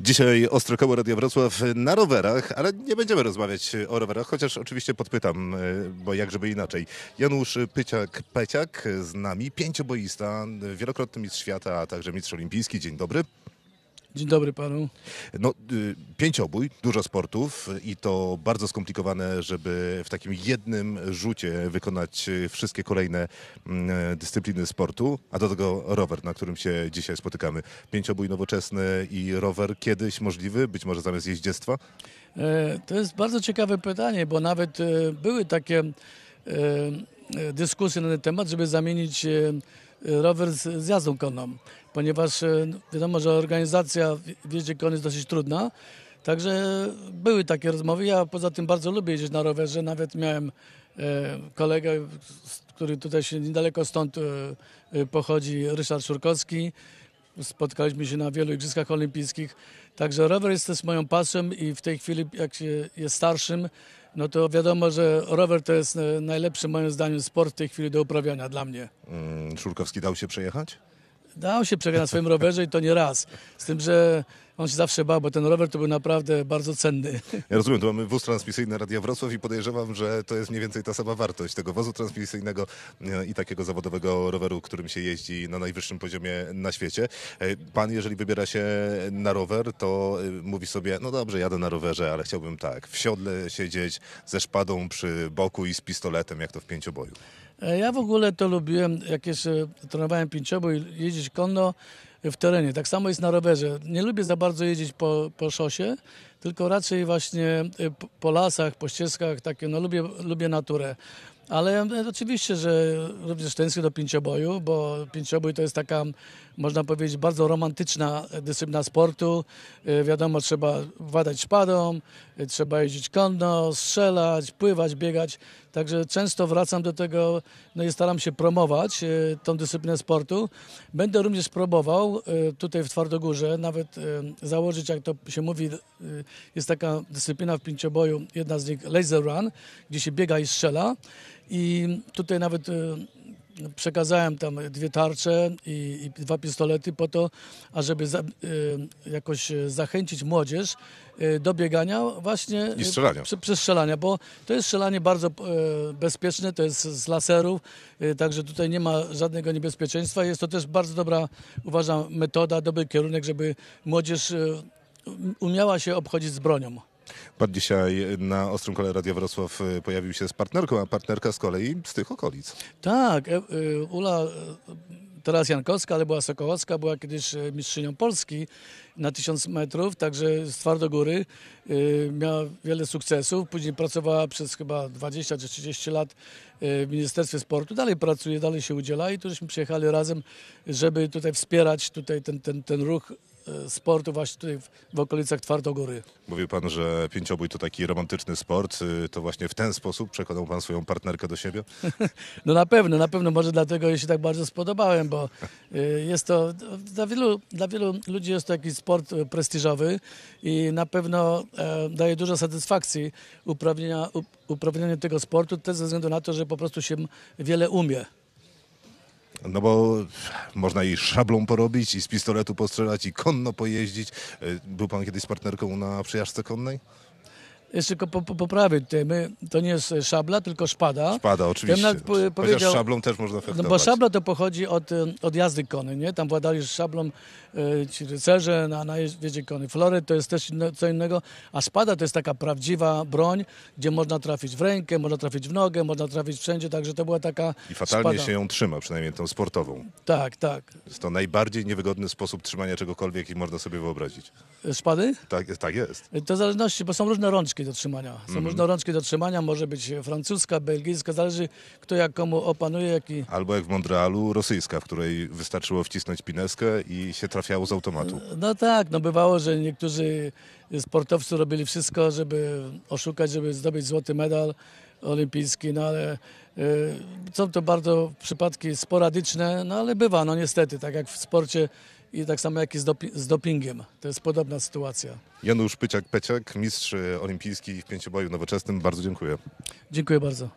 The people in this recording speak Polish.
Dzisiaj Ostre Koło Radia Wrocław na rowerach, ale nie będziemy rozmawiać o rowerach, chociaż oczywiście podpytam, e, bo jak żeby inaczej. Janusz Pyciak-Peciak z nami, pięcioboista, wielokrotny mistrz świata, a także mistrz olimpijski. Dzień dobry. Dzień dobry panu. No, y, pięciobój, dużo sportów i to bardzo skomplikowane, żeby w takim jednym rzucie wykonać wszystkie kolejne mm, dyscypliny sportu, a do tego rower, na którym się dzisiaj spotykamy. Pięciobój nowoczesny i rower kiedyś możliwy, być może zamiast jeździectwa? E, To jest bardzo ciekawe pytanie, bo nawet e, były takie e, dyskusje na ten temat, żeby zamienić rower z, z jazdą konną, ponieważ e, wiadomo, że organizacja w- jeździe konnej jest dosyć trudna. Także były takie rozmowy. Ja poza tym bardzo lubię jeździć na rowerze. Nawet miałem e, kolegę, który tutaj się niedaleko stąd e, pochodzi, Ryszard Szurkowski. Spotkaliśmy się na wielu igrzyskach olimpijskich. Także rower jest też moją pasją i w tej chwili, jak się jest starszym, no to wiadomo, że rower to jest e, najlepszy moim zdaniem sport w tej chwili do uprawiania dla mnie. Mm, Szurkowski dał się przejechać? Dał się przegrać na swoim rowerze i to nie raz. Z tym, że on się zawsze bał, bo ten rower to był naprawdę bardzo cenny. Ja rozumiem, to mamy wóz transmisyjny Radia Wrocław i podejrzewam, że to jest mniej więcej ta sama wartość tego wozu transmisyjnego e, i takiego zawodowego roweru, którym się jeździ na najwyższym poziomie na świecie. E, Pan, jeżeli wybiera się na rower, to e, mówi sobie, no dobrze, jadę na rowerze, ale chciałbym tak, w siodle siedzieć ze szpadą przy boku i z pistoletem, jak to w pięcioboju. E, Ja w ogóle to lubiłem, jak jeszcze trenowałem pięciobój, jeździć konno w terenie. Tak samo jest na rowerze. Nie lubię za bardzo jeździć po, po szosie, tylko raczej właśnie e, po- lasach, po ścieżkach, takie, no lubię, lubię naturę. Ale e, oczywiście, że również tęsknię do pięcioboju, bo pięciobój to jest taka, można powiedzieć, bardzo romantyczna dyscyplina sportu. Wiadomo, trzeba władać szpadą, trzeba jeździć konno, strzelać, pływać, biegać. Także często wracam do tego, no i staram się promować e, tą dyscyplinę sportu. Będę również próbował e, tutaj w Twardogórze, nawet e, założyć, jak to się mówi, jest taka dyscyplina w pięcioboju, jedna z nich laser run, gdzie się biega i strzela. I tutaj nawet przekazałem tam dwie tarcze i, i dwa pistolety po to, ażeby za, e, jakoś e, zachęcić młodzież e, do biegania właśnie I strzelania. przy, przy strzelania, bo to jest strzelanie bardzo bezpieczne, to jest z laserów, także tutaj nie ma żadnego niebezpieczeństwa. Jest to też bardzo dobra, uważam, metoda, dobry kierunek, żeby młodzież umiała się obchodzić z bronią. Pan dzisiaj na Ostrym Kole Radia Wrocław e, pojawił się z partnerką, a partnerka z kolei z tych okolic. Tak, e, e, Ula, teraz Jankowska, ale była Sokołowska, była kiedyś mistrzynią Polski na 1000 metrów, także z Twardogóry. Miała wiele sukcesów, później pracowała przez chyba 20 czy 30 lat w Ministerstwie Sportu. Dalej pracuje, dalej się udziela i tu żeśmy przyjechali razem, żeby tutaj wspierać tutaj ten, ten, ten ruch sportu właśnie tutaj w, w okolicach Twardogóry. Mówił pan, że pięciobój to taki romantyczny sport. Y, To właśnie w ten sposób przekonał pan swoją partnerkę do siebie? No na pewno, na pewno może dlatego jej się tak bardzo spodobałem, bo y, jest to dla wielu, dla wielu ludzi jest to jakiś sport y, prestiżowy i na pewno e, daje dużo satysfakcji uprawnienia, up, uprawnienie tego sportu, też ze względu na to, że po prostu się wiele umie. No bo można i szablą porobić, i z pistoletu postrzelać, i konno pojeździć. Y, Był pan kiedyś z partnerką na przejażdżce konnej? Jeszcze tylko po, po, poprawię tutaj, my, to nie jest szabla, tylko szpada. Pada, oczywiście. nawet po- powiedział- szablą też można No fechtować. bo szabla to pochodzi od, y, od jazdy konnej, nie? Tam władali szablą y, ci rycerze na, na jeździe konnej. Flory to jest też inne, co innego, a spada to jest taka prawdziwa broń, gdzie można trafić w rękę, można trafić w nogę, można trafić wszędzie, także to była taka I fatalnie szpada. się ją trzyma, przynajmniej tą sportową. Tak, tak. Jest to najbardziej niewygodny sposób trzymania czegokolwiek, jaki można sobie wyobrazić. Szpady? Tak, tak jest. To w zależności, bo są różne rączki do trzymania. Są Mhm. różne rączki do trzymania, może być francuska, belgijska, zależy kto jak komu opanuje, jaki... Albo jak w Montrealu, rosyjska, w której wystarczyło wcisnąć pineskę i się trafiało z automatu. No tak, no bywało, że niektórzy sportowcy robili wszystko, żeby oszukać, żeby zdobyć złoty medal olimpijski, no ale y, są to bardzo przypadki sporadyczne, no ale bywa, no niestety, tak jak w sporcie i tak samo jak i z, dopi- z dopingiem. To jest podobna sytuacja. Janusz Pyciak-Peciak, mistrz olimpijski w pięcioboju nowoczesnym. Bardzo dziękuję. Dziękuję bardzo.